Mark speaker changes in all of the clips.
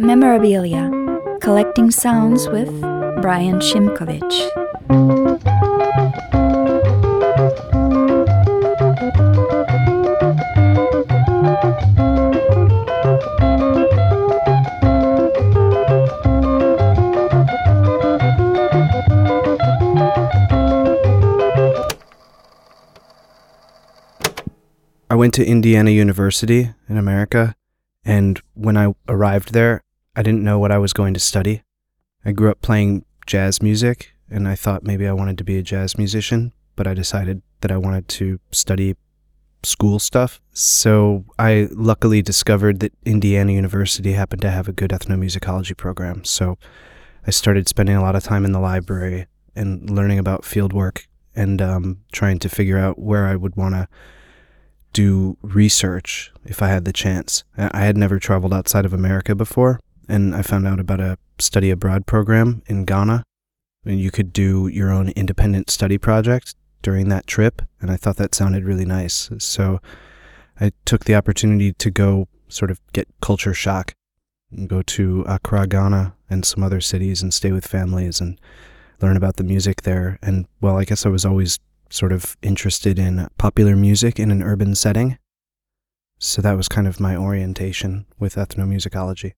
Speaker 1: Memorabilia Collecting Sounds with Brian Shimkovitz.
Speaker 2: I went to Indiana University in America, and when I arrived there, I didn't know what I was going to study. I grew up playing jazz music, and I thought maybe I wanted to be a jazz musician, but I decided that I wanted to study school stuff. So I luckily discovered that Indiana University happened to have a good ethnomusicology program. So I started spending a lot of time in the library and learning about field work and um, trying to figure out where I would want to do research if I had the chance. I had never traveled outside of America before, and I found out about a study abroad program in Ghana. And you could do your own independent study project during that trip, and I thought that sounded really nice. So I took the opportunity to go sort of get culture shock and go to Accra, Ghana, and some other cities and stay with families and learn about the music there. And well, I guess I was always sort of interested in popular music in an urban setting. So that was kind of my orientation with ethnomusicology.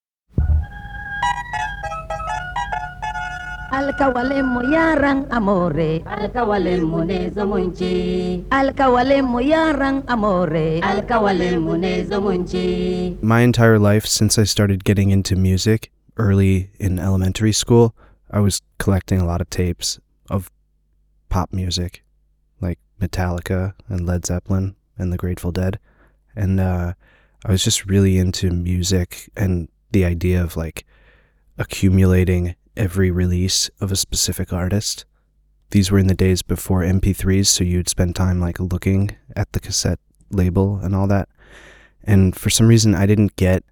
Speaker 3: Alkawalemu yaran amore. Alkawalemu ne zumunci alkawalemu yaran amore. Alkawalemu ne zumunci
Speaker 2: My entire life since I started getting into music early in elementary school, I was collecting a lot of tapes of pop music like Metallica and Led Zeppelin and the Grateful Dead. And uh, I was just really into music and the idea of like accumulating every release of a specific artist. These were in the days before MP3s, so you'd spend time like looking at the cassette label and all that. And for some reason, I didn't get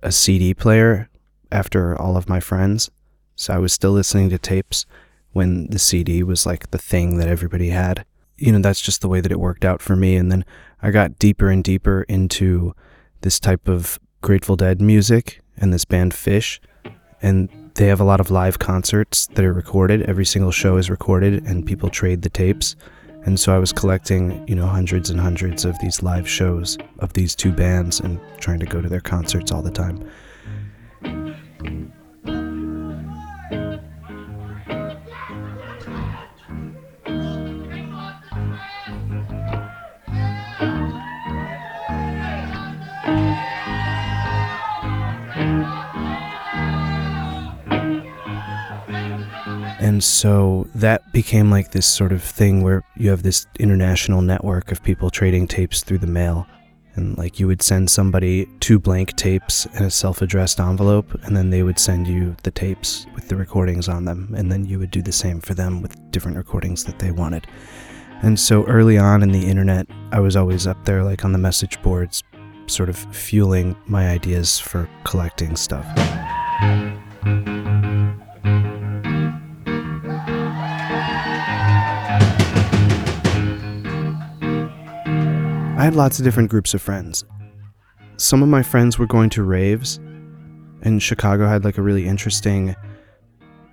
Speaker 2: a CD player after all of my friends. So I was still listening to tapes when the CD was like the thing that everybody had. You know, that's just the way that it worked out for me. And then I got deeper and deeper into this type of Grateful Dead music and this band Phish. And they have a lot of live concerts that are recorded. Every single show is recorded and people trade the tapes. And so I was collecting, you know, hundreds and hundreds of these live shows of these two bands and trying to go to their concerts all the time. And so that became like this sort of thing where you have this international network of people trading tapes through the mail. And like you would send somebody two blank tapes in a self addressed envelope, and then they would send you the tapes with the recordings on them. And then you would do the same for them with different recordings that they wanted. And so early on in the internet, I was always up there, like on the message boards, sort of fueling my ideas for collecting stuff. I had lots of different groups of friends. Some of my friends were going to raves, and Chicago had like a really interesting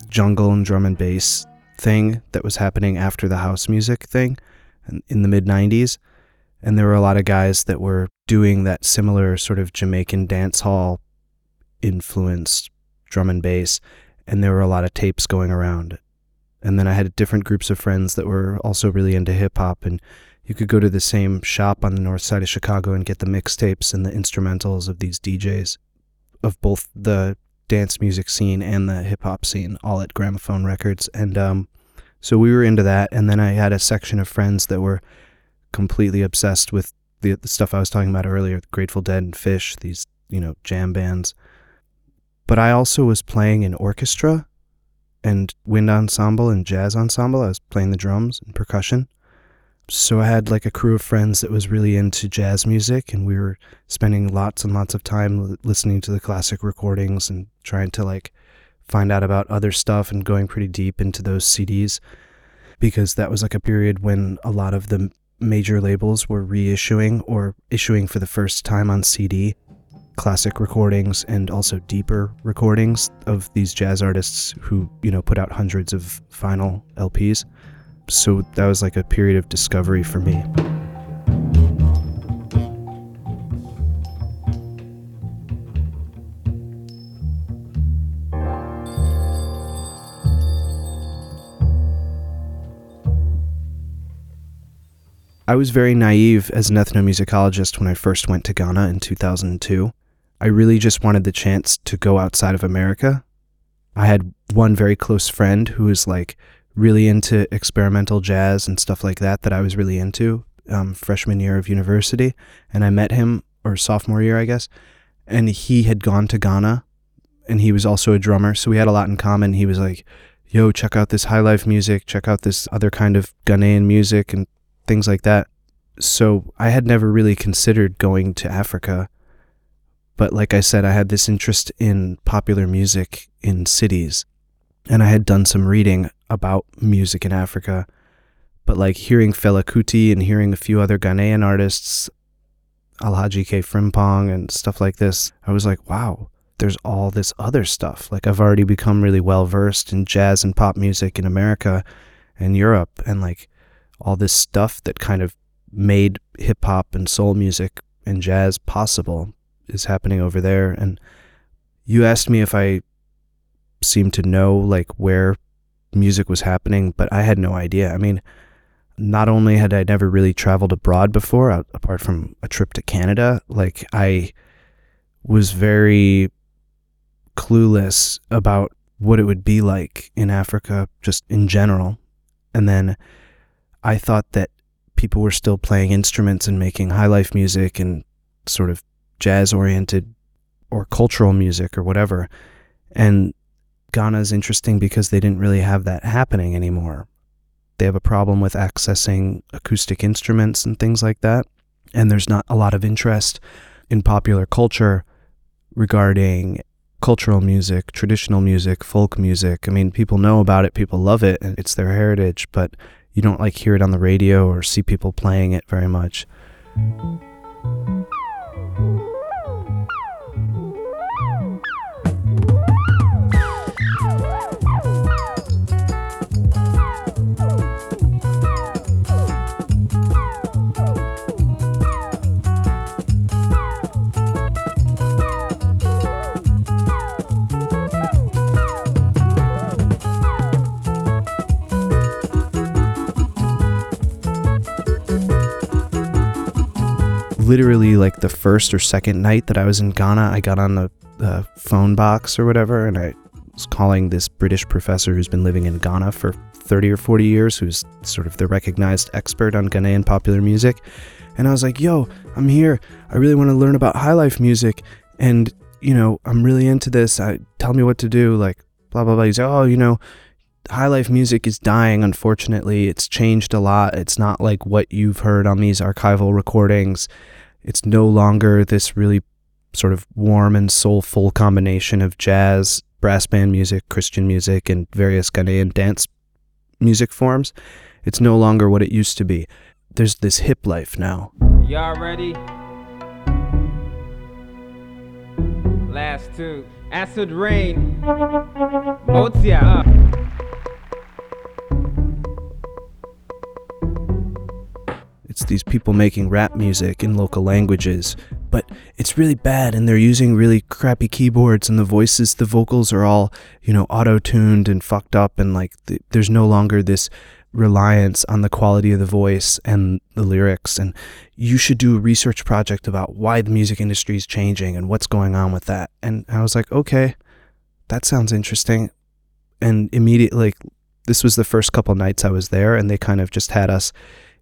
Speaker 2: jungle and drum and bass thing that was happening after the house music thing in- the mid 90s. And there were a lot of guys that were doing that similar sort of Jamaican dance hall influenced drum and bass. And there were a lot of tapes going around. And then I had different groups of friends that were also really into hip hop. And you could go to the same shop on the north side of Chicago and get the mixtapes and the instrumentals of these DJs of both the dance music scene and the hip hop scene, all at Gramophone Records. And um, so we were into that. And then I had a section of friends that were completely obsessed with the, the stuff I was talking about earlier Grateful Dead and Phish, these, you know, jam bands. But I also was playing in orchestra and wind ensemble and jazz ensemble. I was playing the drums and percussion. So I had like a crew of friends that was really into jazz music, and we were spending lots and lots of time listening to the classic recordings and trying to like find out about other stuff and going pretty deep into those CDs because that was like a period when a lot of the major labels were reissuing or issuing for the first time on CD classic recordings and also deeper recordings of these jazz artists who, you know, put out hundreds of vinyl LPs. So that was like a period of discovery for me. I was very naive as an ethnomusicologist when I first went to Ghana in 2002. I really just wanted the chance to go outside of America. I had one very close friend who was like really into experimental jazz and stuff like that that I was really into um, freshman year of university. And I met him, or sophomore year, I guess. And he had gone to Ghana and he was also a drummer. So we had a lot in common. He was like, yo, check out this high life music, check out this other kind of Ghanaian music and things like that. So I had never really considered going to Africa. But like I said, I had this interest in popular music in cities. And I had done some reading about music in Africa. But like hearing Fela Kuti and hearing a few other Ghanaian artists, Alhaji K. Frimpong and stuff like this, I was like, wow, there's all this other stuff. Like I've already become really well versed in jazz and pop music in America and Europe and like all this stuff that kind of made hip hop and soul music and jazz possible is happening over there. And you asked me if I seemed to know like where music was happening, but I had no idea. I mean, not only had I never really traveled abroad before, apart from a trip to Canada, like I was very clueless about what it would be like in Africa just in general. And then I thought that people were still playing instruments and making high life music and sort of jazz oriented or cultural music or whatever. And Ghana is interesting because they didn't really have that happening anymore. They have a problem with accessing acoustic instruments and things like that. And there's not a lot of interest in popular culture regarding cultural music, traditional music, folk music. I mean, people know about it, people love it, and it's their heritage, but you don't like hear it on the radio or see people playing it very much. Literally like the first or second night that I was in Ghana, I got on the, phone box or whatever, and I was calling this British professor who's been living in Ghana for 30 or 40 years, who's sort of the recognized expert on Ghanaian popular music. And I was like, yo, I'm here. I really want to learn about high life music. And, you know, I'm really into this. I, tell me what to do. Like, blah, blah, blah. He's like, oh, you know, high life music is dying, unfortunately. It's changed a lot. It's not like what you've heard on these archival recordings. It's no longer this really sort of warm and soulful combination of jazz, brass band music, Christian music, and various Ghanaian dance music forms. It's no longer what it used to be. There's this hip life now.
Speaker 4: Y'all ready? Last two. Acid Rain. Motia.
Speaker 2: It's these people making rap music in local languages, but it's really bad and they're using really crappy keyboards and the voices, the vocals are all, you know, auto tuned and fucked up and like th- there's no longer this reliance on the quality of the voice and the lyrics and you should do a research project about why the music industry is changing and what's going on with that. And I was like, okay, that sounds interesting. And immediately, like, this was the first couple nights I was there, and they kind of just had us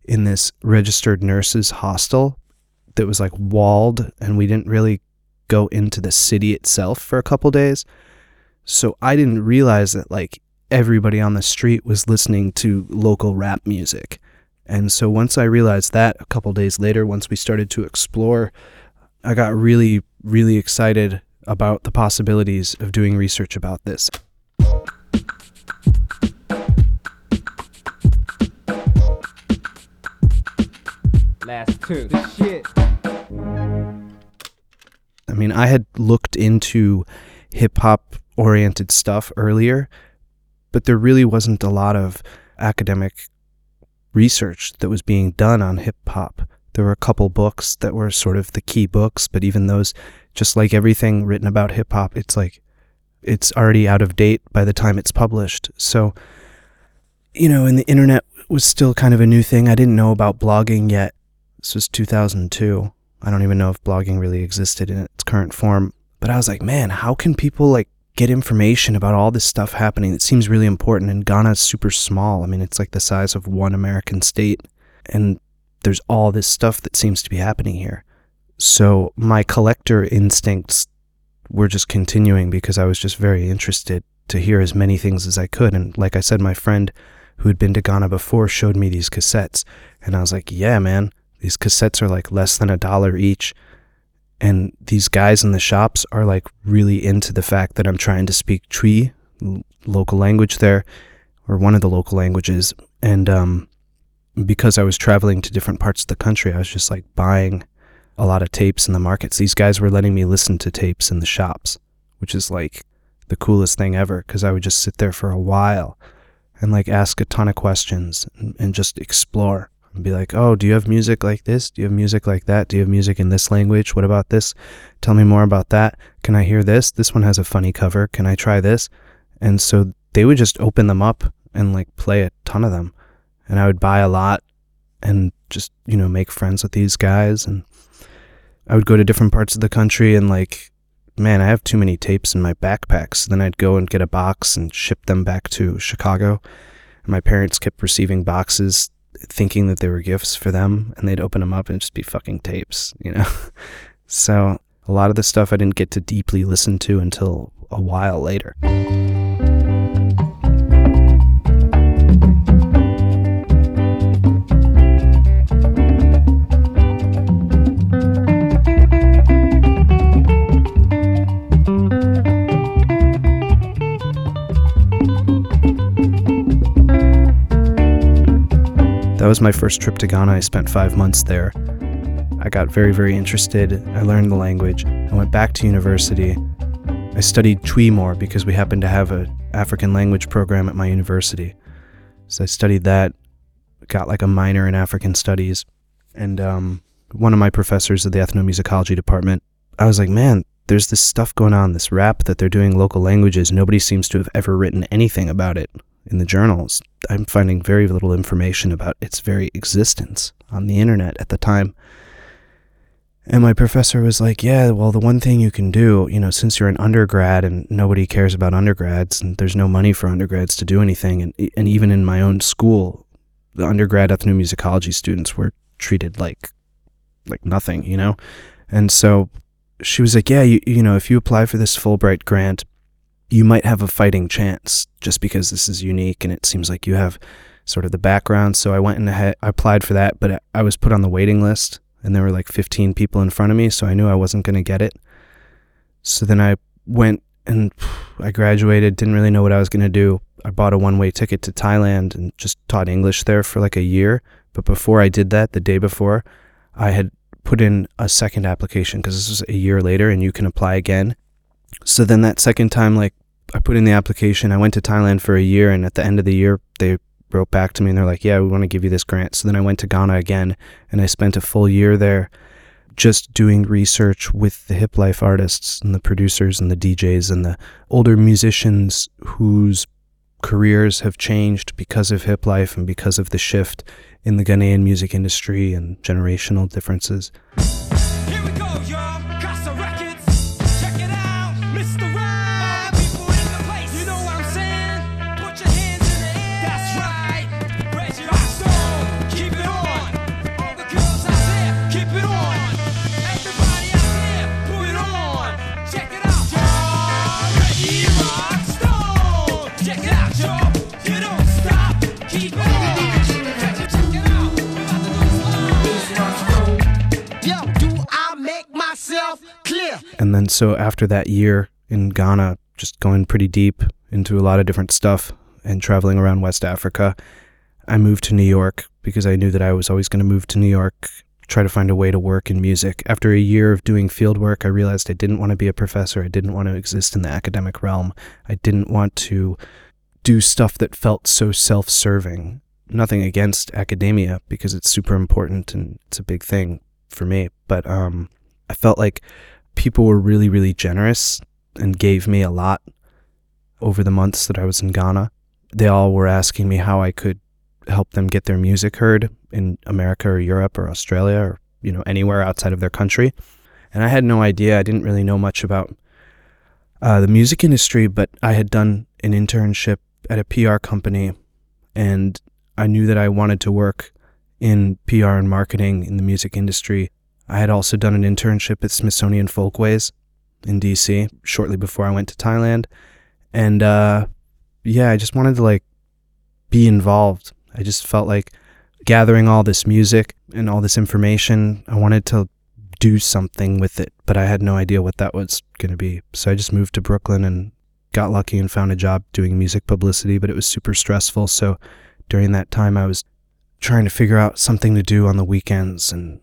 Speaker 2: in this registered nurses hostel that was like walled and we didn't really go into the city itself for a couple days. So I didn't realize that like everybody on the street was listening to local rap music. And so once I realized that a couple days later, once we started to explore, I got really, really excited about the possibilities of doing research about this.
Speaker 4: Last two. shit.
Speaker 2: I mean, I had looked into hip hop oriented stuff earlier, but there really wasn't a lot of academic research that was being done on hip hop. There were a couple books that were sort of the key books, but even those, just like everything written about hip hop, it's like it's already out of date by the time it's published. So, you know, and the internet was still kind of a new thing. I didn't know about blogging yet. This was 2002. I don't even know if blogging really existed in its current form. But I was like, man, how can people like get information about all this stuff happening that seems really important? And Ghana is super small. I mean, it's like the size of one American state. And there's all this stuff that seems to be happening here. So my collector instincts were just continuing because I was just very interested to hear as many things as I could. And like I said, my friend who had been to Ghana before showed me these cassettes. And I was like, yeah, man, these cassettes are like less than a dollar each. And these guys in the shops are like really into the fact that I'm trying to speak Twi, local language there, or one of the local languages. And um, because I was traveling to different parts of the country, I was just like buying a lot of tapes in the markets. These guys were letting me listen to tapes in the shops, which is like the coolest thing ever because I would just sit there for a while and like ask a ton of questions and, and just explore and be like, oh, do you have music like this? Do you have music like that? Do you have music in this language? What about this? Tell me more about that. Can I hear this? This one has a funny cover. Can I try this? And so they would just open them up and like play a ton of them. And I would buy a lot and just, you know, make friends with these guys. And I would go to different parts of the country and like, man, I have too many tapes in my backpack. So then I'd go and get a box and ship them back to Chicago. And my parents kept receiving boxes thinking that they were gifts for them and they'd open them up and just be fucking tapes, you know? so a lot of the stuff I didn't get to deeply listen to until a while later. That was my first trip to Ghana. I spent five months there. I got very, very interested. I learned the language. I went back to university. I studied Twi more because we happened to have an African language program at my university. So I studied that, got like a minor in African studies. And um, one of my professors of the ethnomusicology department, I was like, man, there's this stuff going on, this rap that they're doing local languages. Nobody seems to have ever written anything about it in the journals, I'm finding very little information about its very existence on the internet at the time. And my professor was like, Yeah, well, the one thing you can do, you know, since you're an undergrad and nobody cares about undergrads and there's no money for undergrads to do anything, and, and even in my own school, the undergrad ethnomusicology students were treated like like nothing, you know? And so she was like, Yeah, you, you know, if you apply for this Fulbright grant, you might have a fighting chance just because this is unique and it seems like you have sort of the background. So I went and I applied for that, but I was put on the waiting list and there were like 15 people in front of me. So I knew I wasn't going to get it. So then I went and I graduated, didn't really know what I was going to do. I bought a one way ticket to Thailand and just taught English there for like a year. But before I did that, the day before, I had put in a second application because this was a year later and you can apply again. So then that second time, like I put in the application, I went to Thailand for a year, and at the end of the year, they wrote back to me and they're like, "Yeah, we want to give you this grant." So then I went to Ghana again, and I spent a full year there, just doing research with the hip life artists and the producers and the DJs and the older musicians whose careers have changed because of hip life and because of the shift in the Ghanaian music industry and generational differences. And then so after that year in Ghana, just going pretty deep into a lot of different stuff and traveling around West Africa, I moved to New York because I knew that I was always going to move to New York try to find a way to work in music. After a year of doing field work, I realized I didn't want to be a professor. I didn't want to exist in the academic realm. I didn't want to do stuff that felt so self serving. Nothing against academia because it's super important and it's a big thing for me. But um, I felt like people were really, really generous and gave me a lot over the months that I was in Ghana. They all were asking me how I could help them get their music heard in America or Europe or Australia or you know anywhere outside of their country. And I had no idea. I didn't really know much about uh, the music industry, but I had done an internship at a PR company, and I knew that I wanted to work in PR and marketing in the music industry. I had also done an internship at Smithsonian Folkways in DC shortly before I went to Thailand, and uh, yeah, I just wanted to like be involved. I just felt like gathering all this music and all this information, I wanted to do something with it, but I had no idea what that was going to be. So I just moved to Brooklyn and got lucky and found a job doing music publicity, but it was super stressful. So during that time, I was trying to figure out something to do on the weekends. And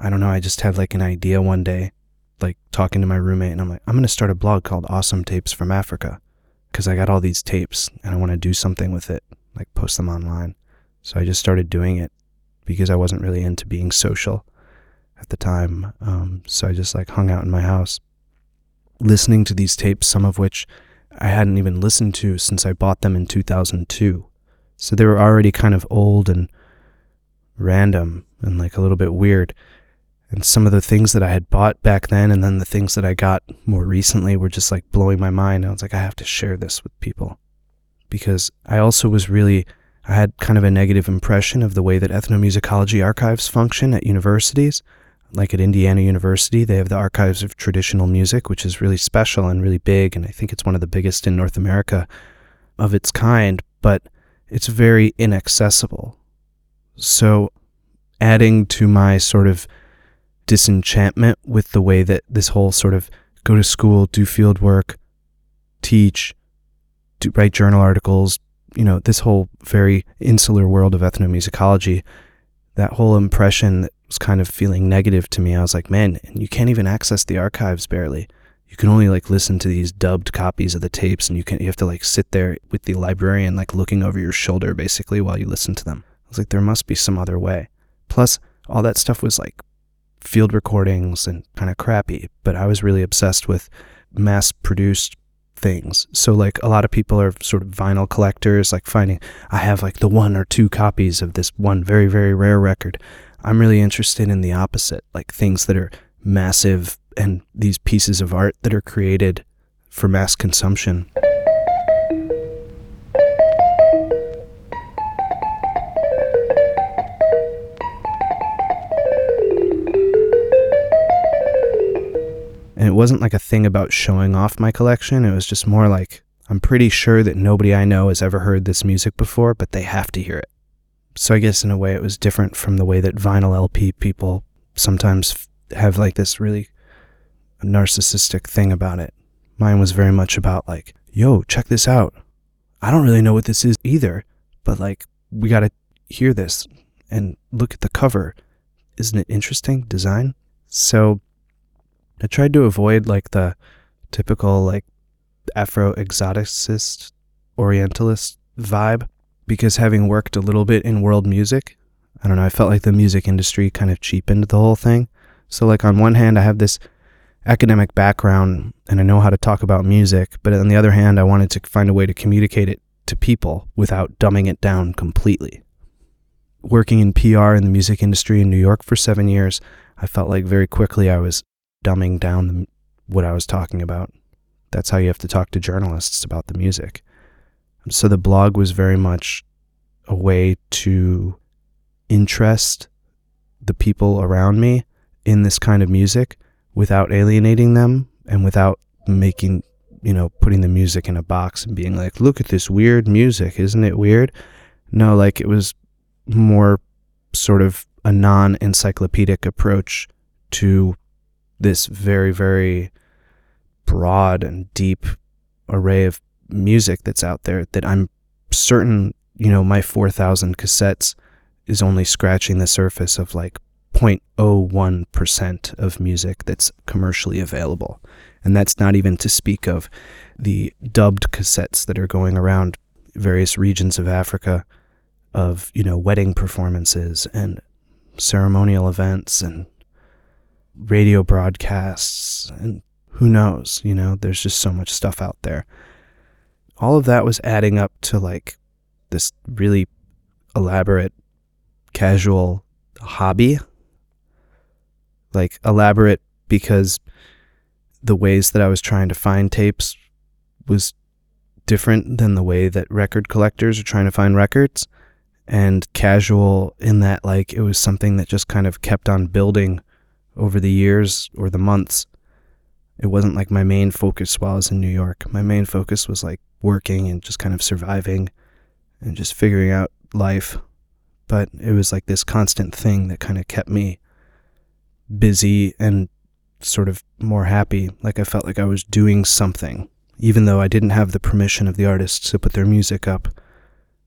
Speaker 2: I don't know, I just had like an idea one day, like talking to my roommate, and I'm like, I'm going to start a blog called Awesome Tapes from Africa because I got all these tapes and I want to do something with it, like post them online. So I just started doing it because I wasn't really into being social at the time. Um, so I just like hung out in my house, listening to these tapes, some of which I hadn't even listened to since I bought them in 2002. So they were already kind of old and random and like a little bit weird. And some of the things that I had bought back then and then the things that I got more recently were just like blowing my mind. I was like, I have to share this with people. Because I also was really I had kind of a negative impression of the way that ethnomusicology archives function at universities. Like at Indiana University, they have the Archives of Traditional Music, which is really special and really big, and I think it's one of the biggest in North America of its kind, but it's very inaccessible. So, adding to my sort of disenchantment with the way that this whole sort of go to school, do field work, teach, do, write journal articles, you know, this whole very insular world of ethnomusicology, that whole impression that was kind of feeling negative to me. I was like, man, you can't even access the archives barely. You can only like listen to these dubbed copies of the tapes and you can you have to like sit there with the librarian like looking over your shoulder basically while you listen to them. I was like, there must be some other way. Plus, all that stuff was like field recordings and kind of crappy, but I was really obsessed with mass produced things. So like a lot of people are sort of vinyl collectors, like finding I have like the one or two copies of this one very very rare record. I'm really interested in the opposite, like things that are massive and these pieces of art that are created for mass consumption. Wasn't like a thing about showing off my collection. It was just more like, I'm pretty sure that nobody I know has ever heard this music before, but they have to hear it. So I guess in a way it was different from the way that vinyl LP people sometimes have like this really narcissistic thing about it. Mine was very much about like, yo, check this out. I don't really know what this is either, but like, we got to hear this and look at the cover. Isn't it interesting design? So I tried to avoid like the typical like Afro exoticist Orientalist vibe because having worked a little bit in world music, I don't know, I felt like the music industry kind of cheapened the whole thing. So, like, on one hand, I have this academic background and I know how to talk about music, but on the other hand, I wanted to find a way to communicate it to people without dumbing it down completely. Working in PR in the music industry in New York for seven years, I felt like very quickly I was dumbing down the, what I was talking about. That's how you have to talk to journalists about the music. So the blog was very much a way to interest the people around me in this kind of music without alienating them and without making, you know, putting the music in a box and being like, look at this weird music. Isn't it weird? No, like it was more sort of a non encyclopedic approach to this very, very broad and deep array of music that's out there that I'm certain, you know, my 4,000 cassettes is only scratching the surface of like 0.01% of music that's commercially available. And that's not even to speak of the dubbed cassettes that are going around various regions of Africa of, you know, wedding performances and ceremonial events and radio broadcasts and who knows, you know, there's just so much stuff out there. All of that was adding up to like this really elaborate casual hobby. Like elaborate because the ways that I was trying to find tapes was different than the way that record collectors are trying to find records and casual in that like it was something that just kind of kept on building over the years or the months. It wasn't like my main focus while I was in New York. My main focus was like working and just kind of surviving and just figuring out life. But it was like this constant thing that kind of kept me busy and sort of more happy. Like I felt like I was doing something, even though I didn't have the permission of the artists to put their music up,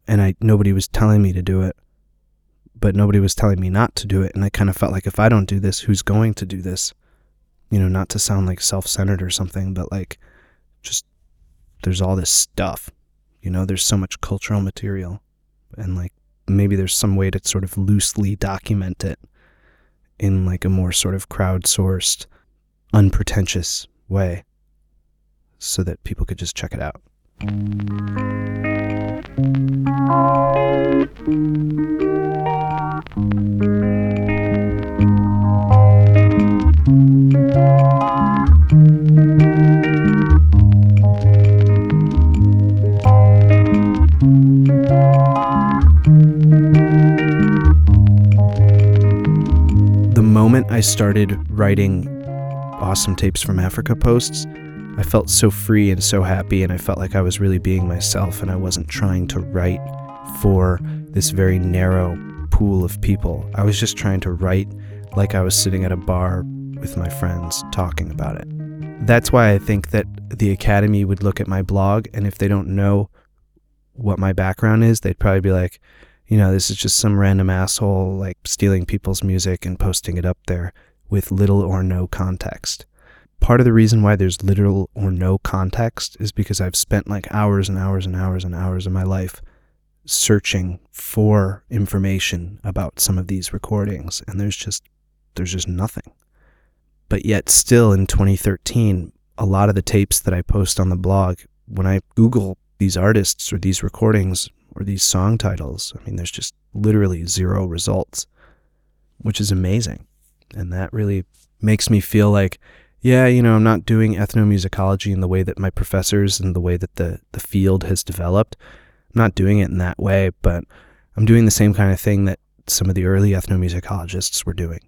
Speaker 2: and I nobody was telling me to do it. But nobody was telling me not to do it, and I kind of felt like if I don't do this, who's going to do this? You know, not to sound like self-centered or something, but like just there's all this stuff. You know, there's so much cultural material, and like maybe there's some way to sort of loosely document it in like a more sort of crowdsourced, unpretentious way so that people could just check it out. Moment I started writing awesome tapes from Africa posts, I felt so free and so happy, and I felt like I was really being myself, and I wasn't trying to write for this very narrow pool of people. I was just trying to write like I was sitting at a bar with my friends talking about it. That's why I think that the Academy would look at my blog, and if they don't know what my background is, they'd probably be like, you know, this is just some random asshole like stealing people's music and posting it up there with little or no context. Part of the reason why there's little or no context is because I've spent like hours and hours and hours and hours of my life searching for information about some of these recordings and there's just there's just nothing. But yet still in 2013, a lot of the tapes that I post on the blog, when I Google these artists or these recordings or these song titles, I mean there's just literally zero results, which is amazing. And that really makes me feel like yeah, you know, I'm not doing ethnomusicology in the way that my professors and the way that the, the field has developed. I'm not doing it in that way, but I'm doing the same kind of thing that some of the early ethnomusicologists were doing.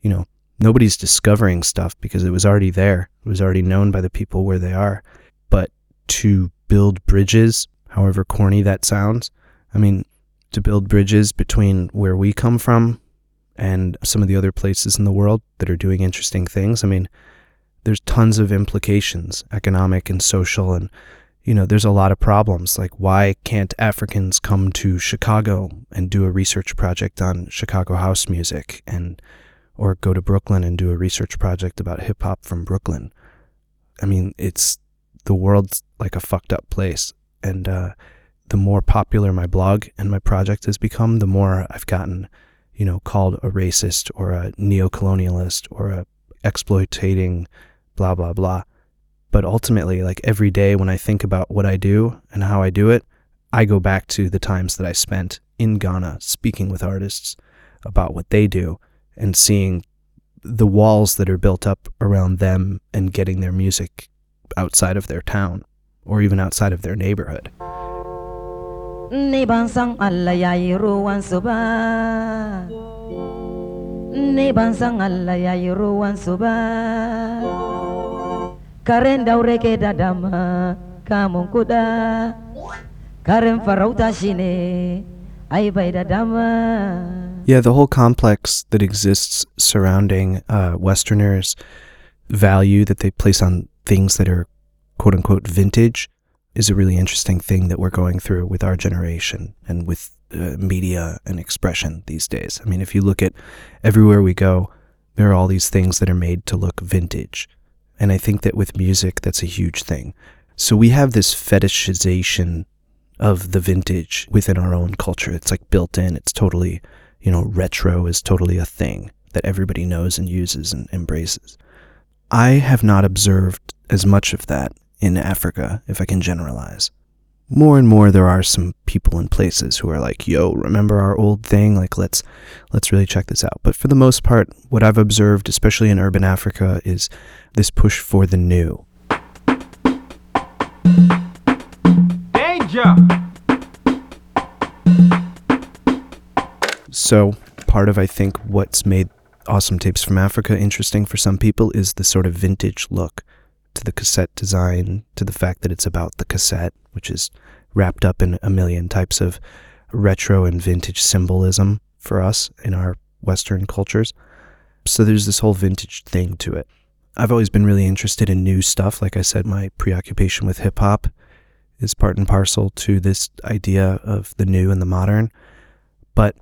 Speaker 2: You know, nobody's discovering stuff because it was already there. It was already known by the people where they are. But to build bridges, however corny that sounds, I mean, to build bridges between where we come from and some of the other places in the world that are doing interesting things. I mean, there's tons of implications, economic and social, and you know, there's a lot of problems. Like, why can't Africans come to Chicago and do a research project on Chicago house music, and or go to Brooklyn and do a research project about hip hop from Brooklyn? I mean, it's the world's like a fucked up place, and uh, the more popular my blog and my project has become, the more I've gotten, you know, called a racist or a neo-colonialist or a exploitating blah, blah, blah. But ultimately, like every day when I think about what I do and how I do it, I go back to the times that I spent in Ghana speaking with artists about what they do and seeing the walls that are built up around them and getting their music outside of their town or even outside of their neighborhood.
Speaker 3: Ni ban san Allah ya yi ruwan su ba. Ni ban san Allah ya yi ruwan su ba. Karen daure ke kamun kuda. Karen farauta shi ai bai da.
Speaker 2: Yeah, the whole complex that exists surrounding uh, Westerners' value that they place on things that are quote unquote vintage is a really interesting thing that we're going through with our generation and with uh, media and expression these days. I mean, if you look at everywhere we go, there are all these things that are made to look vintage. And I think that with music, that's a huge thing. So we have this fetishization of the vintage within our own culture. It's like built in. It's totally, you know, retro is totally a thing that everybody knows and uses and embraces. I have not observed as much of that in Africa, if I can generalize. More and more there are some people and places who are like, "Yo, remember our old thing? Like let's let's really check this out." But for the most part, what I've observed, especially in urban Africa, is this push for the new.
Speaker 4: Danger!
Speaker 2: So, part of I think what's made Awesome Tapes from Africa interesting for some people is the sort of vintage look to the cassette design, to the fact that it's about the cassette, which is wrapped up in a million types of retro and vintage symbolism for us in our Western cultures. So there's this whole vintage thing to it. I've always been really interested in new stuff. Like I said, my preoccupation with hip hop is part and parcel to this idea of the new and the modern. But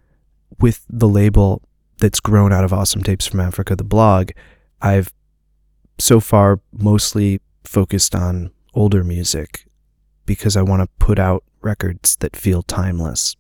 Speaker 2: with the label that's grown out of Awesome Tapes from Africa, the blog, I've so far mostly focused on older music because I want to put out records that feel timeless.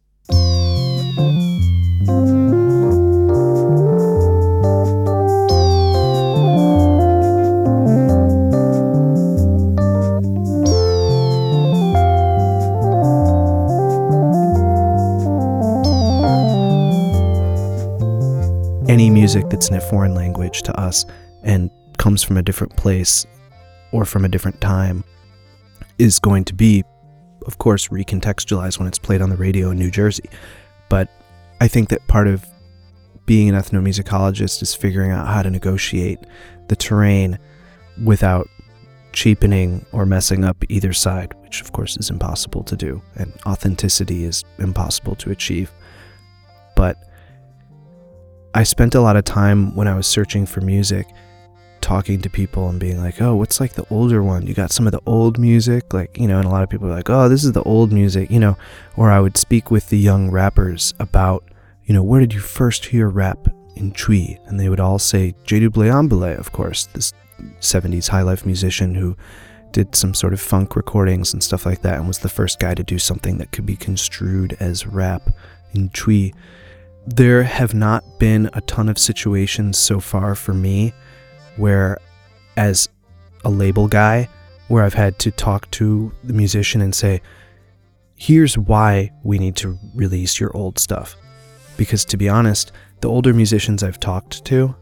Speaker 2: Any music that's in a foreign language to us and comes from a different place or from a different time is going to be, of course, recontextualized when it's played on the radio in New Jersey. But I think that part of being an ethnomusicologist is figuring out how to negotiate the terrain without cheapening or messing up either side, which of course is impossible to do, and authenticity is impossible to achieve. But I spent a lot of time when I was searching for music talking to people and being like, oh, what's like the older one? You got some of the old music? Like, you know, and a lot of people are like, oh, this is the old music, you know. Or I would speak with the young rappers about, you know, where did you first hear rap in Twi? And they would all say, Gyedu-Blay Ambolley, of course, this 70s high life musician who did some sort of funk recordings and stuff like that and was the first guy to do something that could be construed as rap in Twi. There have not been a ton of situations so far for me where, as a label guy, where I've had to talk to the musician and say, here's why we need to release your old stuff. Because to be honest, the older musicians I've talked to,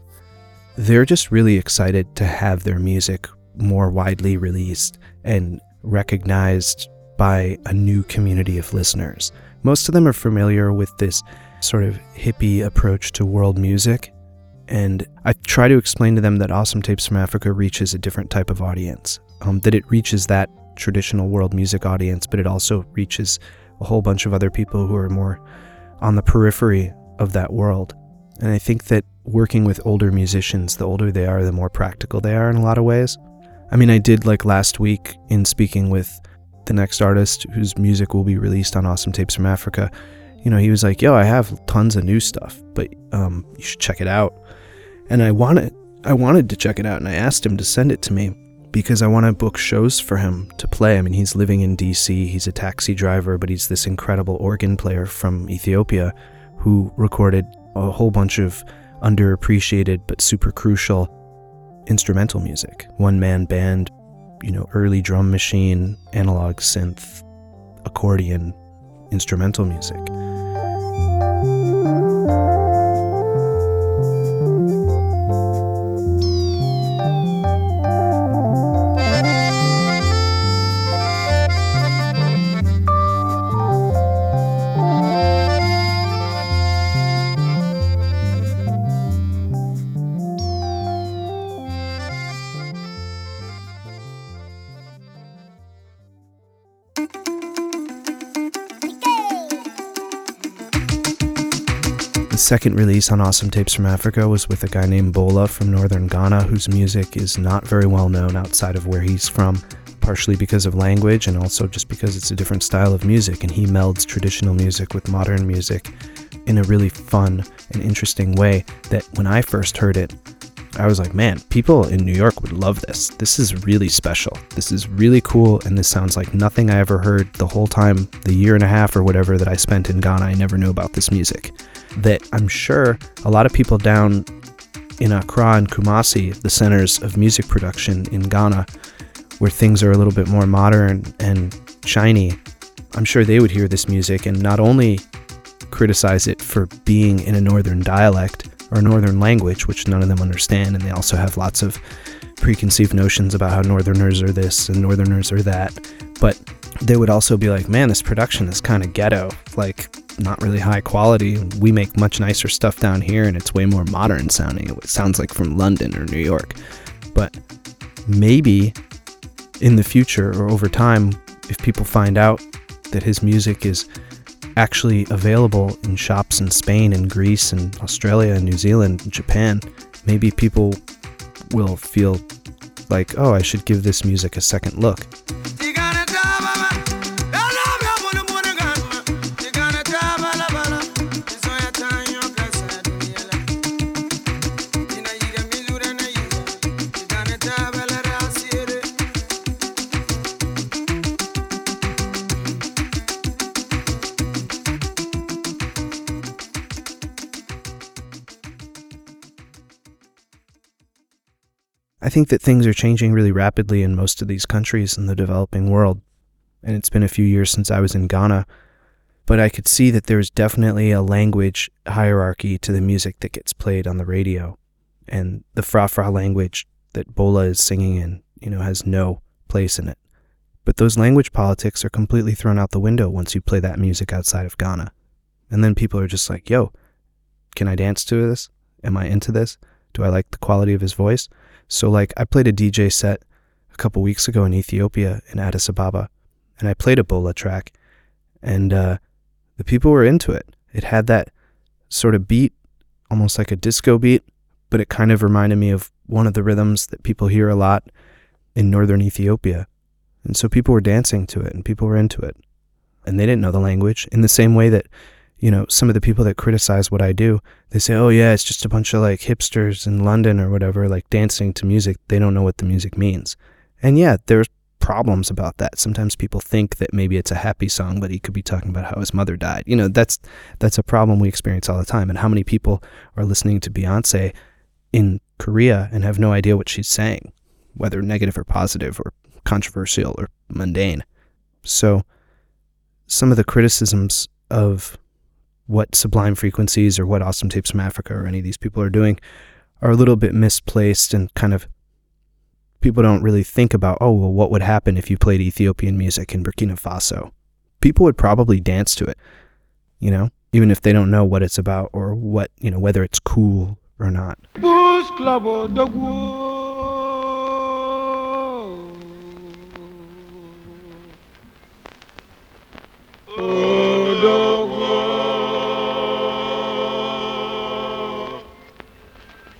Speaker 2: they're just really excited to have their music more widely released and recognized by a new community of listeners. Most of them are familiar with this sort of hippie approach to world music and I try to explain to them that Awesome Tapes from Africa reaches a different type of audience, um, that it reaches that traditional world music audience, but it also reaches a whole bunch of other people who are more on the periphery of that world. And I think that working with older musicians, the older they are, the more practical they are in a lot of ways. I mean, I did like last week in speaking with the next artist whose music will be released on Awesome Tapes from Africa. You know, he was like, "Yo, I have tons of new stuff, but um, you should check it out." And I wanted I wanted to check it out and I asked him to send it to me because I want to book shows for him to play. I mean, he's living in DC, he's a taxi driver, but he's this incredible organ player from Ethiopia who recorded a whole bunch of underappreciated but super crucial instrumental music. One man band, you know, early drum machine, analog synth, accordion, instrumental music. Second release on Awesome Tapes from Africa was with a guy named Bola from northern Ghana, whose music is not very well known outside of where he's from. partially because of language and also just because it's a different style of music. And he melds traditional music with modern music in a really fun and interesting way that when I first heard it, I was like, man, people in New York would love this. This is really special. This is really cool. And this sounds like nothing I ever heard the whole time, the year and a half or whatever that I spent in Ghana. I never knew about this music. That I'm sure a lot of people down in Accra and Kumasi, the centers of music production in Ghana, where things are a little bit more modern and shiny, I'm sure they would hear this music and not only criticize it for being in a northern dialect or northern language, which none of them understand, and they also have lots of preconceived notions about how northerners are this and northerners are that. But they would also be like, man, this production is kind of ghetto, like not really high quality. We make much nicer stuff down here and it's way more modern sounding. It sounds like from London or New York. But maybe in the future or over time, if people find out that his music is actually available in shops in Spain and Greece and Australia and New Zealand and Japan, maybe people will feel like, oh, I should give this music a second look. Think that things are changing really rapidly in most of these countries in the developing world. And it's been a few years since I was in Ghana, but I could see that there's definitely a language hierarchy to the music that gets played on the radio. And the Fra Fra language that Bola is singing in, you know, has no place in it. But those language politics are completely thrown out the window once you play that music outside of Ghana. And then people are just like, yo, can I dance to this? Am I into this? Do I like the quality of his voice? So, like, I played a DJ set a couple weeks ago in Ethiopia, in Addis Ababa, and I played a Bola track, and uh, the people were into it. It had that sort of beat, almost like a disco beat, but it kind of reminded me of one of the rhythms that people hear a lot in northern Ethiopia. And so people were dancing to it and people were into it. And they didn't know the language in the same way that you know, some of the people that criticize what I do, they say, oh, yeah, it's just a bunch of like hipsters in London or whatever, like dancing to music. They don't know what the music means. And yeah, there's problems about that. Sometimes people think that maybe it's a happy song, but he could be talking about how his mother died. You know, that's that's a problem we experience all the time. And how many people are listening to Beyonce in Korea and have no idea what she's saying, whether negative or positive or controversial or mundane. So some of the criticisms of what Sublime Frequencies or what Awesome Tapes from Africa or any of these people are doing are a little bit misplaced and kind of people don't really think about, oh, well, what would happen if you played Ethiopian music in Burkina Faso? People would probably dance to it, you know, even if they don't know what it's about or what, you know, whether it's cool or not.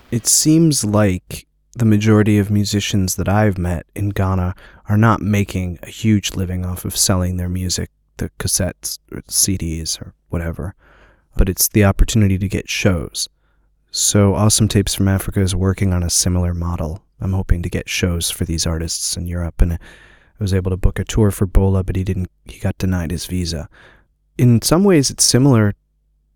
Speaker 2: It seems like the majority of musicians that I've met in Ghana are not making a huge living off of selling their music, the cassettes or CDs or whatever, but it's the opportunity to get shows. So Awesome Tapes from Africa is working on a similar model. I'm hoping to get shows for these artists in Europe and I was able to book a tour for Bola, but he didn't he got denied his visa. In some ways it's similar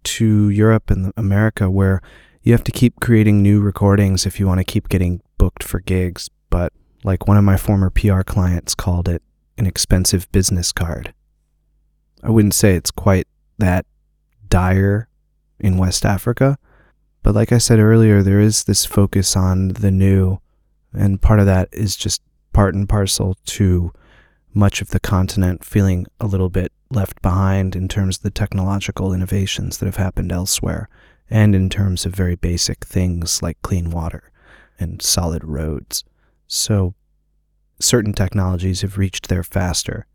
Speaker 2: to Europe and America where you have to keep creating new recordings if you want to keep getting booked for gigs, but like one of my former PR clients called it, an expensive business card. I wouldn't say it's quite that dire in West Africa, but like I said earlier, there is this focus on the new, and part of that is just part and parcel to much of the continent feeling a little bit left behind in terms of the technological innovations that have happened elsewhere and in terms of very basic things like clean water and solid roads. So certain technologies have reached there faster.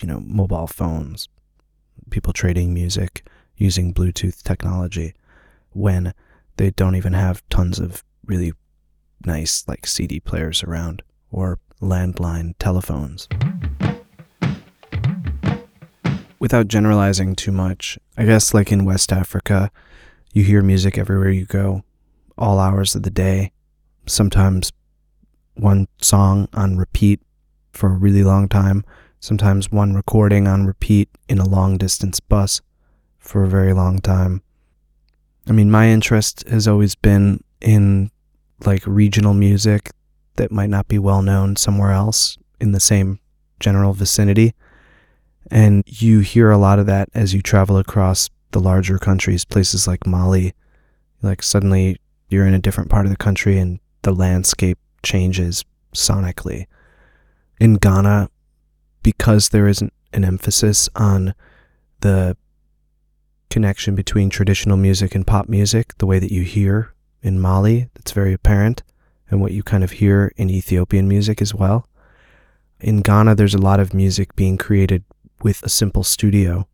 Speaker 2: You know, mobile phones, people trading music using Bluetooth technology when they don't even have tons of really nice like CD players around or landline telephones. Without generalizing too much, I guess like in West Africa, you hear music everywhere you go, all hours of the day, sometimes one song on repeat for a really long time, sometimes one recording on repeat in a long distance bus for a very long time. I mean, my interest has always been in like regional music that might not be well known somewhere else in the same general vicinity. And you hear a lot of that as you travel across the larger countries, places like Mali. Like suddenly you're in a different part of the country and the landscape changes sonically. In Ghana, because there isn't an emphasis on the connection between traditional music and pop music, the way that you hear in Mali, that's very apparent, and what you kind of hear in Ethiopian music as well. In Ghana, there's a lot of music being created with a simple studio,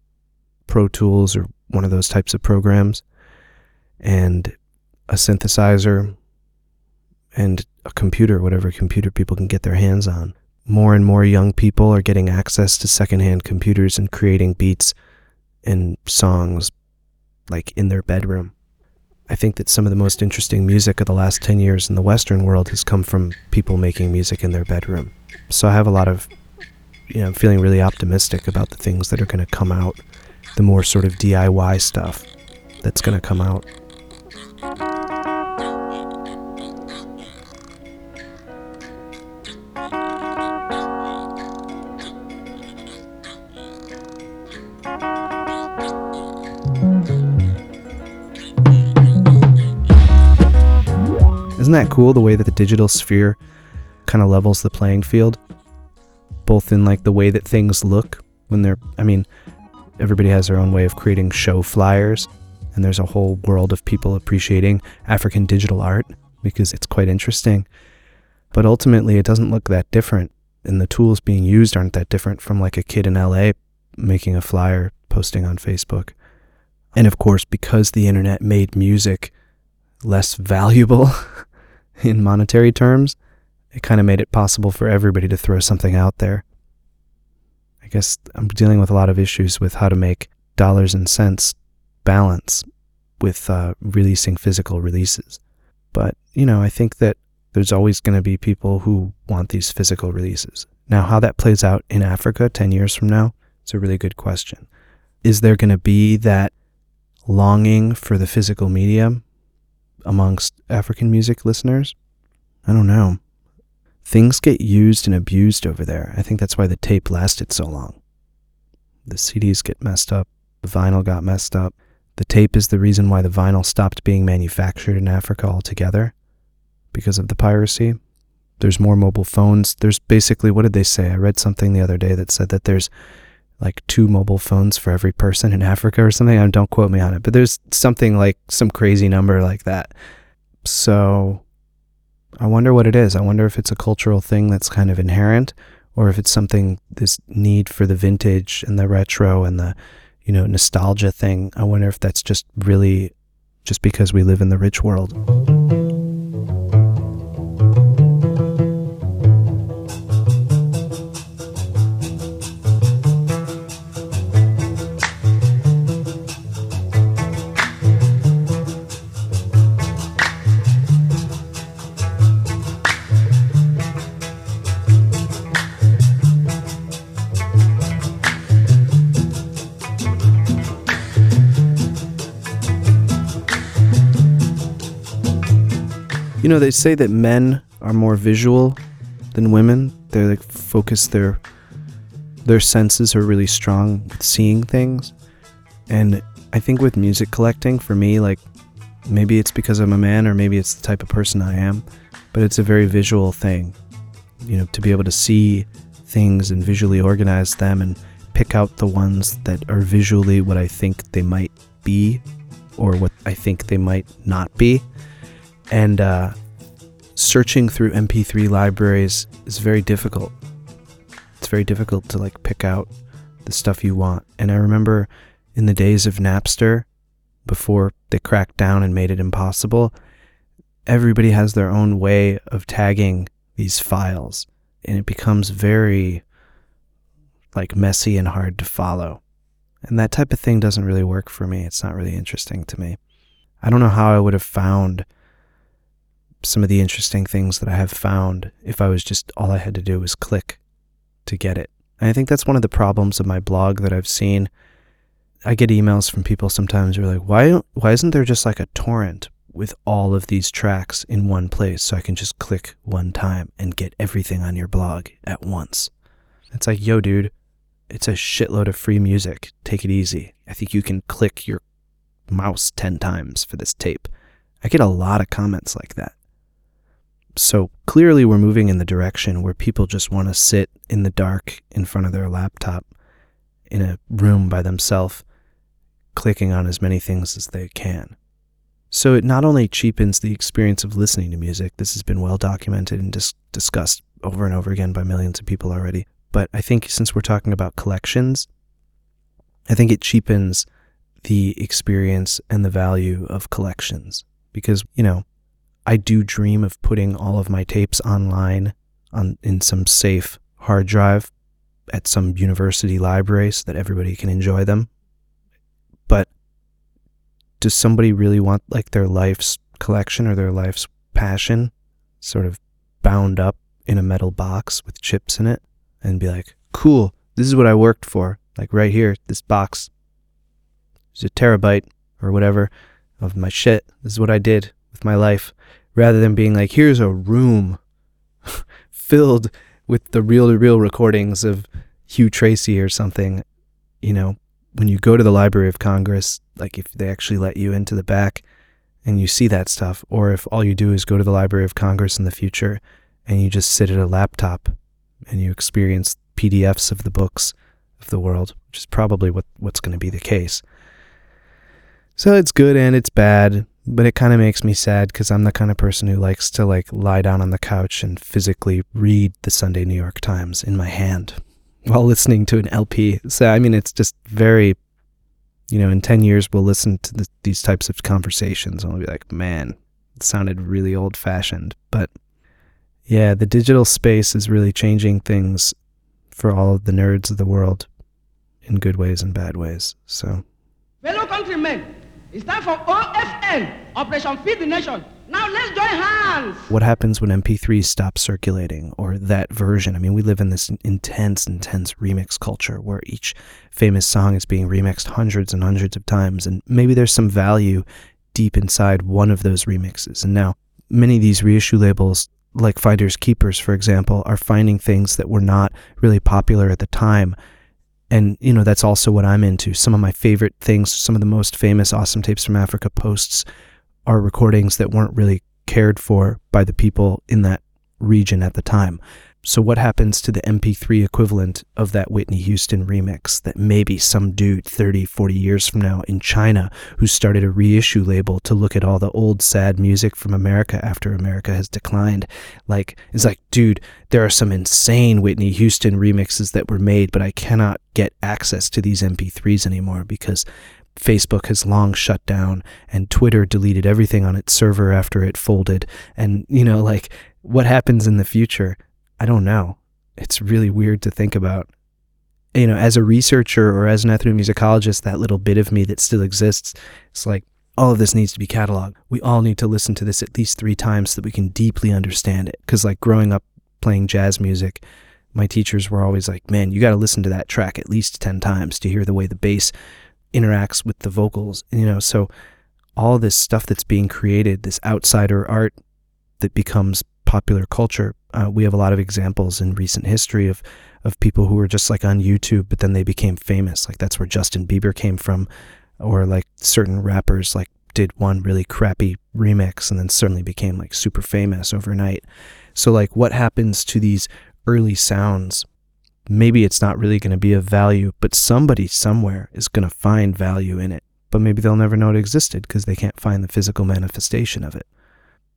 Speaker 2: Pro Tools or one of those types of programs, and a synthesizer and a computer, whatever computer people can get their hands on. More and more young people are getting access to secondhand computers and creating beats and songs like in their bedroom. I think that some of the most interesting music of the last 10 years in the Western world has come from people making music in their bedroom. So I have a lot of, you know, I'm feeling really optimistic about the things that are going to come out, the more sort of DIY stuff that's going to come out. Isn't that cool the way that the digital sphere kind of levels the playing field? Both in like the way that things look when they're, I mean, everybody has their own way of creating show flyers, and there's a whole world of people appreciating African digital art because it's quite interesting. But ultimately, it doesn't look that different, and the tools being used aren't that different from like a kid in LA making a flyer, posting on Facebook. And of course, because the internet made music less valuable in monetary terms, it kind of made it possible for everybody to throw something out there. I guess I'm dealing with a lot of issues with how to make dollars and cents balance with uh, releasing physical releases. But, you know, I think that there's always going to be people who want these physical releases. Now, how that plays out in Africa 10 years from now, it's a really good question. Is there going to be that longing for the physical medium amongst African music listeners? I don't know. Things get used and abused over there. I think that's why the tape lasted so long. The CDs get messed up, the vinyl got messed up. The tape is the reason why the vinyl stopped being manufactured in Africa altogether because of the piracy. There's more mobile phones. There's basically, what did they say? I read something the other day that said that there's like two mobile phones for every person in Africa or something. I don't quote me on it, but there's something like some crazy number like that. So I wonder what it is. I wonder if it's a cultural thing that's kind of inherent or if it's something this need for the vintage and the retro and the you know nostalgia thing. I wonder if that's just really just because we live in the rich world. You know, they say that men are more visual than women. They're like focus their their senses are really strong with seeing things. And I think with music collecting, for me, like maybe it's because I'm a man or maybe it's the type of person I am, but it's a very visual thing. You know, to be able to see things and visually organize them and pick out the ones that are visually what I think they might be or what I think they might not be and uh, searching through MP3 libraries is very difficult. It's very difficult to like pick out the stuff you want. And I remember in the days of Napster, before they cracked down and made it impossible, everybody has their own way of tagging these files and it becomes very like messy and hard to follow. And that type of thing doesn't really work for me. It's not really interesting to me. I don't know how I would have found some of the interesting things that I have found if I was just all I had to do was click to get it. And I think that's one of the problems of my blog that I've seen. I get emails from people sometimes who are like, why, why isn't there just like a torrent with all of these tracks in one place so I can just click one time and get everything on your blog at once? It's like, yo, dude, it's a shitload of free music. Take it easy. I think you can click your mouse 10 times for this tape. I get a lot of comments like that. So clearly, we're moving in the direction where people just want to sit in the dark in front of their laptop in a room by themselves, clicking on as many things as they can. So it not only cheapens the experience of listening to music, this has been well documented and dis- discussed over and over again by millions of people already, but I think since we're talking about collections, I think it cheapens the experience and the value of collections because, you know, I do dream of putting all of my tapes online on in some safe hard drive at some university library so that everybody can enjoy them. But does somebody really want like their life's collection or their life's passion sort of bound up in a metal box with chips in it and be like, cool, this is what I worked for. Like right here, this box is a terabyte or whatever of my shit. This is what I did with my life rather than being like, here's a room filled with the reel to recordings of Hugh Tracey or something. You know, when you go to the Library of Congress, like if they actually let you into the back and you see that stuff, or if all you do is go to the Library of Congress in the future and you just sit at a laptop and you experience PDFs of the books of the world, which is probably what, what's going to be the case. So it's good and it's bad but it kind of makes me sad because I'm the kind of person who likes to like lie down on the couch and physically read the Sunday New York Times in my hand while listening to an LP. So I mean, it's just very, you know, in ten years we'll listen to the, these types of conversations and we'll be like, man, it sounded really old fashioned. But yeah, the digital space is really changing things for all of the nerds of the world in good ways and bad ways. So.
Speaker 5: Fellow countrymen, it's time for OFN, Operation Feed the Nation. Now let's join hands.
Speaker 2: What happens when MP3s stop circulating or that version? I mean, we live in this intense, intense remix culture where each famous song is being remixed hundreds and hundreds of times, and maybe there's some value deep inside one of those remixes. And now, many of these reissue labels, like Finders Keepers, for example, are finding things that were not really popular at the time and you know that's also what I'm into. Some of my favorite things, some of the most famous awesome tapes from Africa posts are recordings that weren't really cared for by the people in that region at the time. So, what happens to the MP3 equivalent of that Whitney Houston remix that maybe some dude 30, 40 years from now in China who started a reissue label to look at all the old sad music from America after America has declined? Like, it's like, dude, there are some insane Whitney Houston remixes that were made, but I cannot get access to these MP3s anymore because Facebook has long shut down and Twitter deleted everything on its server after it folded. And, you know, like, what happens in the future? I don't know. It's really weird to think about. You know, as a researcher or as an ethnomusicologist, that little bit of me that still exists, it's like all of this needs to be cataloged. We all need to listen to this at least three times so that we can deeply understand it. Because, like, growing up playing jazz music, my teachers were always like, man, you got to listen to that track at least 10 times to hear the way the bass interacts with the vocals. You know, so all this stuff that's being created, this outsider art that becomes popular culture. Uh, we have a lot of examples in recent history of of people who were just like on YouTube, but then they became famous. Like that's where Justin Bieber came from, or like certain rappers like did one really crappy remix and then suddenly became like super famous overnight. So like what happens to these early sounds? Maybe it's not really going to be of value, but somebody somewhere is going to find value in it. But maybe they'll never know it existed because they can't find the physical manifestation of it.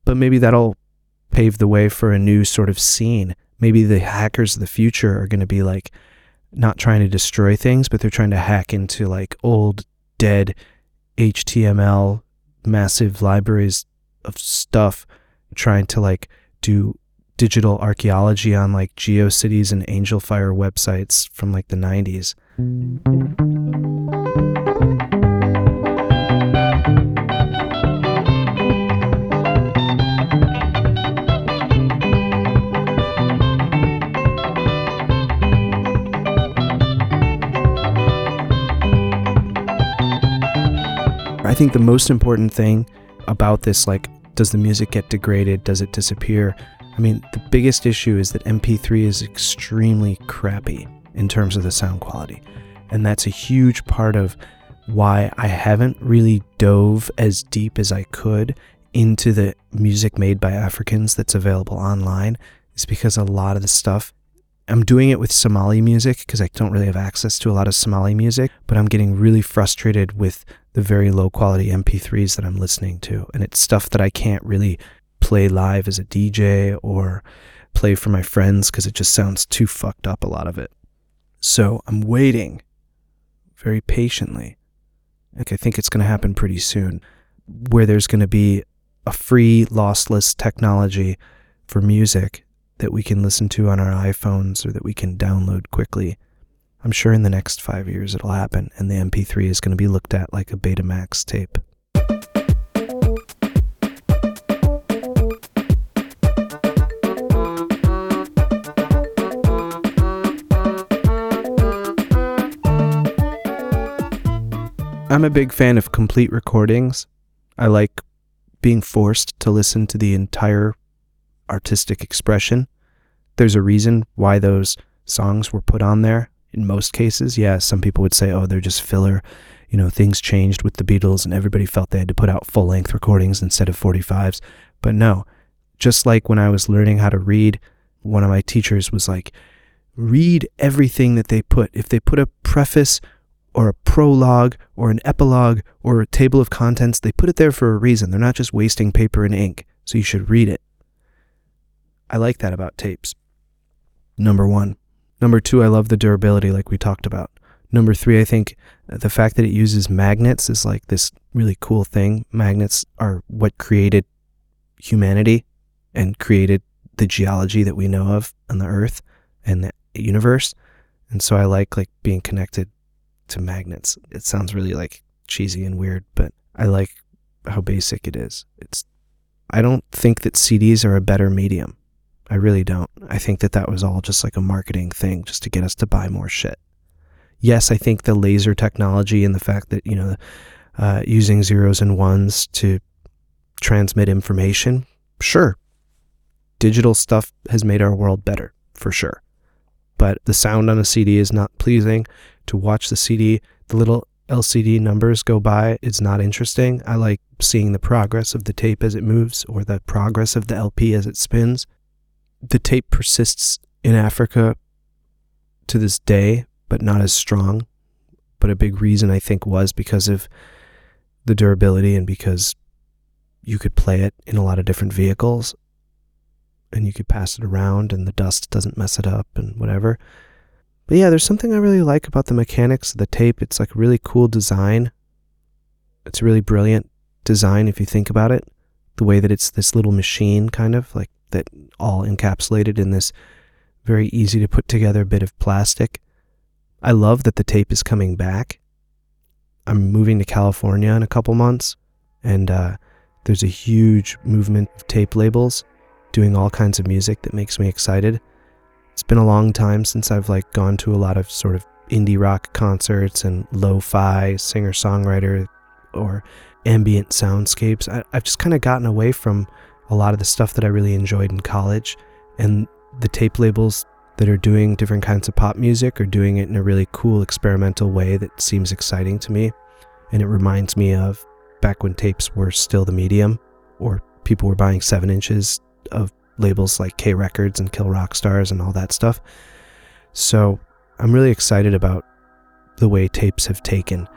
Speaker 2: But maybe that'll pave the way for a new sort of scene. Maybe the hackers of the future are going to be like not trying to destroy things, but they're trying to hack into like old, dead HTML massive libraries of stuff, trying to like do digital archaeology on like GeoCities and Angelfire websites from like the 90s. Think the most important thing about this, like, does the music get degraded? Does it disappear? I mean, the biggest issue is that MP3 is extremely crappy in terms of the sound quality. And that's a huge part of why I haven't really dove as deep as I could into the music made by Africans that's available online, is because a lot of the stuff I'm doing it with Somali music because I don't really have access to a lot of Somali music, but I'm getting really frustrated with the very low quality MP3s that I'm listening to. And it's stuff that I can't really play live as a DJ or play for my friends because it just sounds too fucked up, a lot of it. So I'm waiting very patiently. Like I think it's going to happen pretty soon, where there's going to be a free lossless technology for music that we can listen to on our iPhones or that we can download quickly. I'm sure in the next five years it'll happen, and the MP3 is going to be looked at like a Betamax tape. I'm a big fan of complete recordings. I like being forced to listen to the entire artistic expression. There's a reason why those songs were put on there. In most cases, yeah, some people would say, oh, they're just filler. You know, things changed with the Beatles and everybody felt they had to put out full length recordings instead of 45s. But no, just like when I was learning how to read, one of my teachers was like, read everything that they put. If they put a preface or a prologue or an epilogue or a table of contents, they put it there for a reason. They're not just wasting paper and ink. So you should read it. I like that about tapes. Number one. Number two, I love the durability, like we talked about. Number three, I think the fact that it uses magnets is like this really cool thing. Magnets are what created humanity and created the geology that we know of on the earth and the universe. And so I like like being connected to magnets. It sounds really like cheesy and weird, but I like how basic it is. It's I don't think that CDs are a better medium. I really don't. I think that that was all just like a marketing thing just to get us to buy more shit. Yes, I think the laser technology and the fact that, you know, uh, using zeros and ones to transmit information, sure. Digital stuff has made our world better, for sure. But the sound on a CD is not pleasing. To watch the CD, the little LCD numbers go by, it's not interesting. I like seeing the progress of the tape as it moves or the progress of the LP as it spins the tape persists in Africa to this day, but not as strong. But a big reason I think was because of the durability and because you could play it in a lot of different vehicles and you could pass it around and the dust doesn't mess it up and whatever. But yeah, there's something I really like about the mechanics of the tape. It's like a really cool design. It's a really brilliant design if you think about it. The way that it's this little machine kind of like that all encapsulated in this very easy to put together bit of plastic. I love that the tape is coming back. I'm moving to California in a couple months, and uh, there's a huge movement of tape labels doing all kinds of music that makes me excited. It's been a long time since I've like gone to a lot of sort of indie rock concerts and lo-fi singer-songwriter or ambient soundscapes. I, I've just kind of gotten away from a lot of the stuff that I really enjoyed in college. And the tape labels that are doing different kinds of pop music are doing it in a really cool experimental way that seems exciting to me. And it reminds me of back when tapes were still the medium, or people were buying seven inches of labels like K Records and Kill Rock Stars and all that stuff. So I'm really excited about the way tapes have taken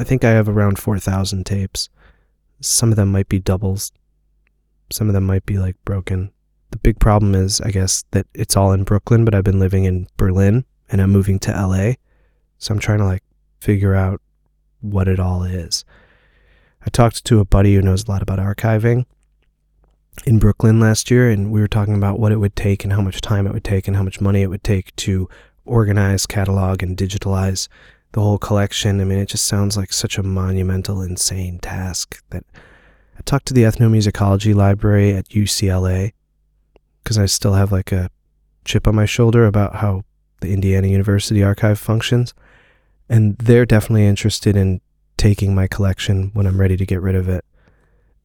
Speaker 2: I think I have around 4,000 tapes. Some of them might be doubles. Some of them might be like broken. The big problem is, I guess, that it's all in Brooklyn, but I've been living in Berlin and I'm moving to LA. So I'm trying to like figure out what it all is. I talked to a buddy who knows a lot about archiving in Brooklyn last year, and we were talking about what it would take and how much time it would take and how much money it would take to organize, catalog, and digitalize the whole collection. I mean, it just sounds like such a monumental, insane task that I talked to the ethnomusicology library at UCLA because I still have like a chip on my shoulder about how the Indiana University archive functions. And they're definitely interested in taking my collection when I'm ready to get rid of it.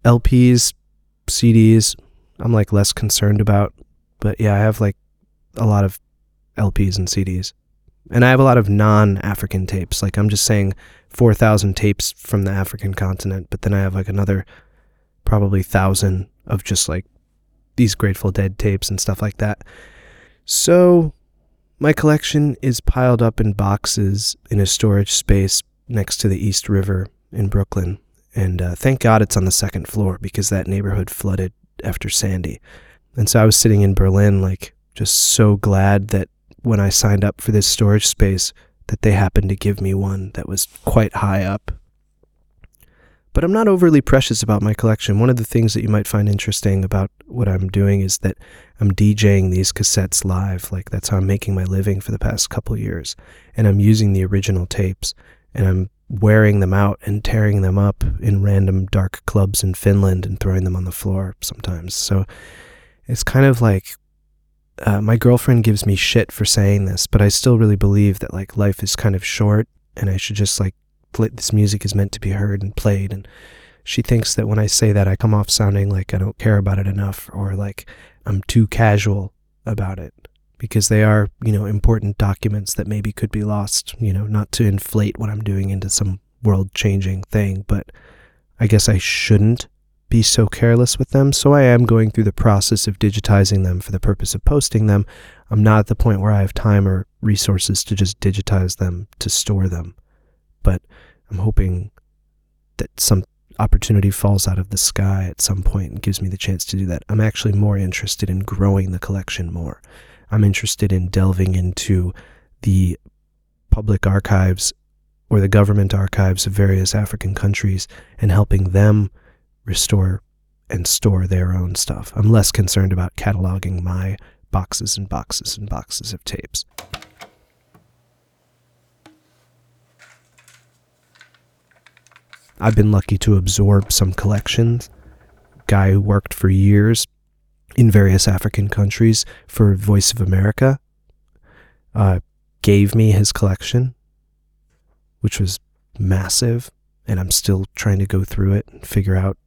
Speaker 2: LPs, CDs, I'm like less concerned about. But yeah, I have like a lot of LPs and CDs. And I have a lot of non African tapes. Like I'm just saying 4,000 tapes from the African continent, but then I have like another probably 1,000 of just like these Grateful Dead tapes and stuff like that. So my collection is piled up in boxes in a storage space next to the East River in Brooklyn. And uh, thank God it's on the second floor because that neighborhood flooded after Sandy. And so I was sitting in Berlin, like, just so glad that when I signed up for this storage space, that they happened to give me one that was quite high up. But I'm not overly precious about my collection. One of the things that you might find interesting about what I'm doing is that I'm DJing these cassettes live. Like that's how I'm making my living for the past couple years. And I'm using the original tapes and I'm wearing them out and tearing them up in random dark clubs in Finland and throwing them on the floor sometimes. So it's kind of like uh, my girlfriend gives me shit for saying this, but I still really believe that like life is kind of short and I should just like play, this music is meant to be heard and played. And she thinks that when I say that, I come off sounding like I don't care about it enough or like I'm too casual about it because they are, you know, important documents that maybe could be lost, you know, not to inflate what I'm doing into some world changing thing, but I guess I shouldn't be so careless with them. So I am going through the process of digitizing them for the purpose of posting them. I'm not at the point where I have time or resources to just digitize them to store them. But I'm hoping that some opportunity falls out of the sky at some point and gives me the chance to do that. I'm actually more interested in growing the collection more. I'm interested in delving into the public archives or the government archives of various African countries and helping them restore and store their own stuff. I'm less concerned about cataloging my boxes and boxes and boxes of tapes. I've been lucky to absorb some collections. Guy who worked for years in various African countries for Voice of America uh, gave me his collection, which was massive. And I'm still trying to go through it and figure out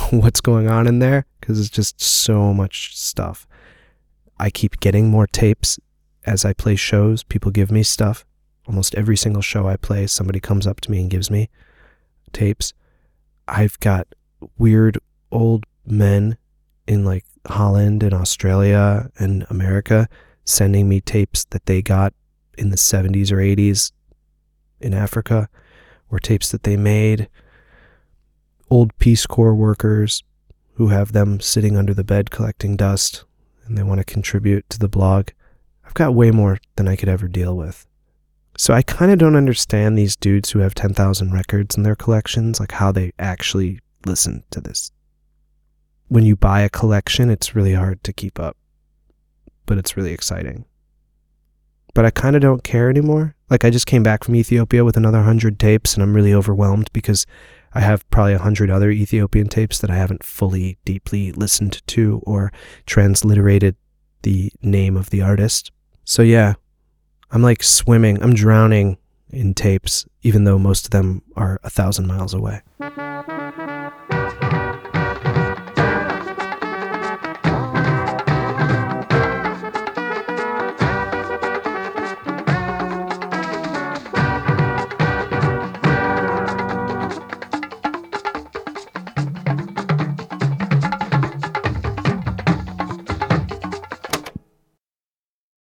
Speaker 2: what's going on in there because it's just so much stuff. I keep getting more tapes as I play shows. People give me stuff. Almost every single show I play, somebody comes up to me and gives me tapes. I've got weird old men in like Holland and Australia and America sending me tapes that they got in the 70s or 80s in Africa or tapes that they made. Old Peace Corps workers who have them sitting under the bed collecting dust and they want to contribute to the blog. I've got way more than I could ever deal with. So I kind of don't understand these dudes who have 10,000 records in their collections, like how they actually listen to this. When you buy a collection, it's really hard to keep up, but it's really exciting. But I kind of don't care anymore. Like I just came back from Ethiopia with another 100 tapes and I'm really overwhelmed because I have probably a 100 other Ethiopian tapes that I haven't fully deeply listened to or transliterated the name of the artist. So yeah, I'm like swimming, I'm drowning in tapes, even though most of them are a thousand miles away.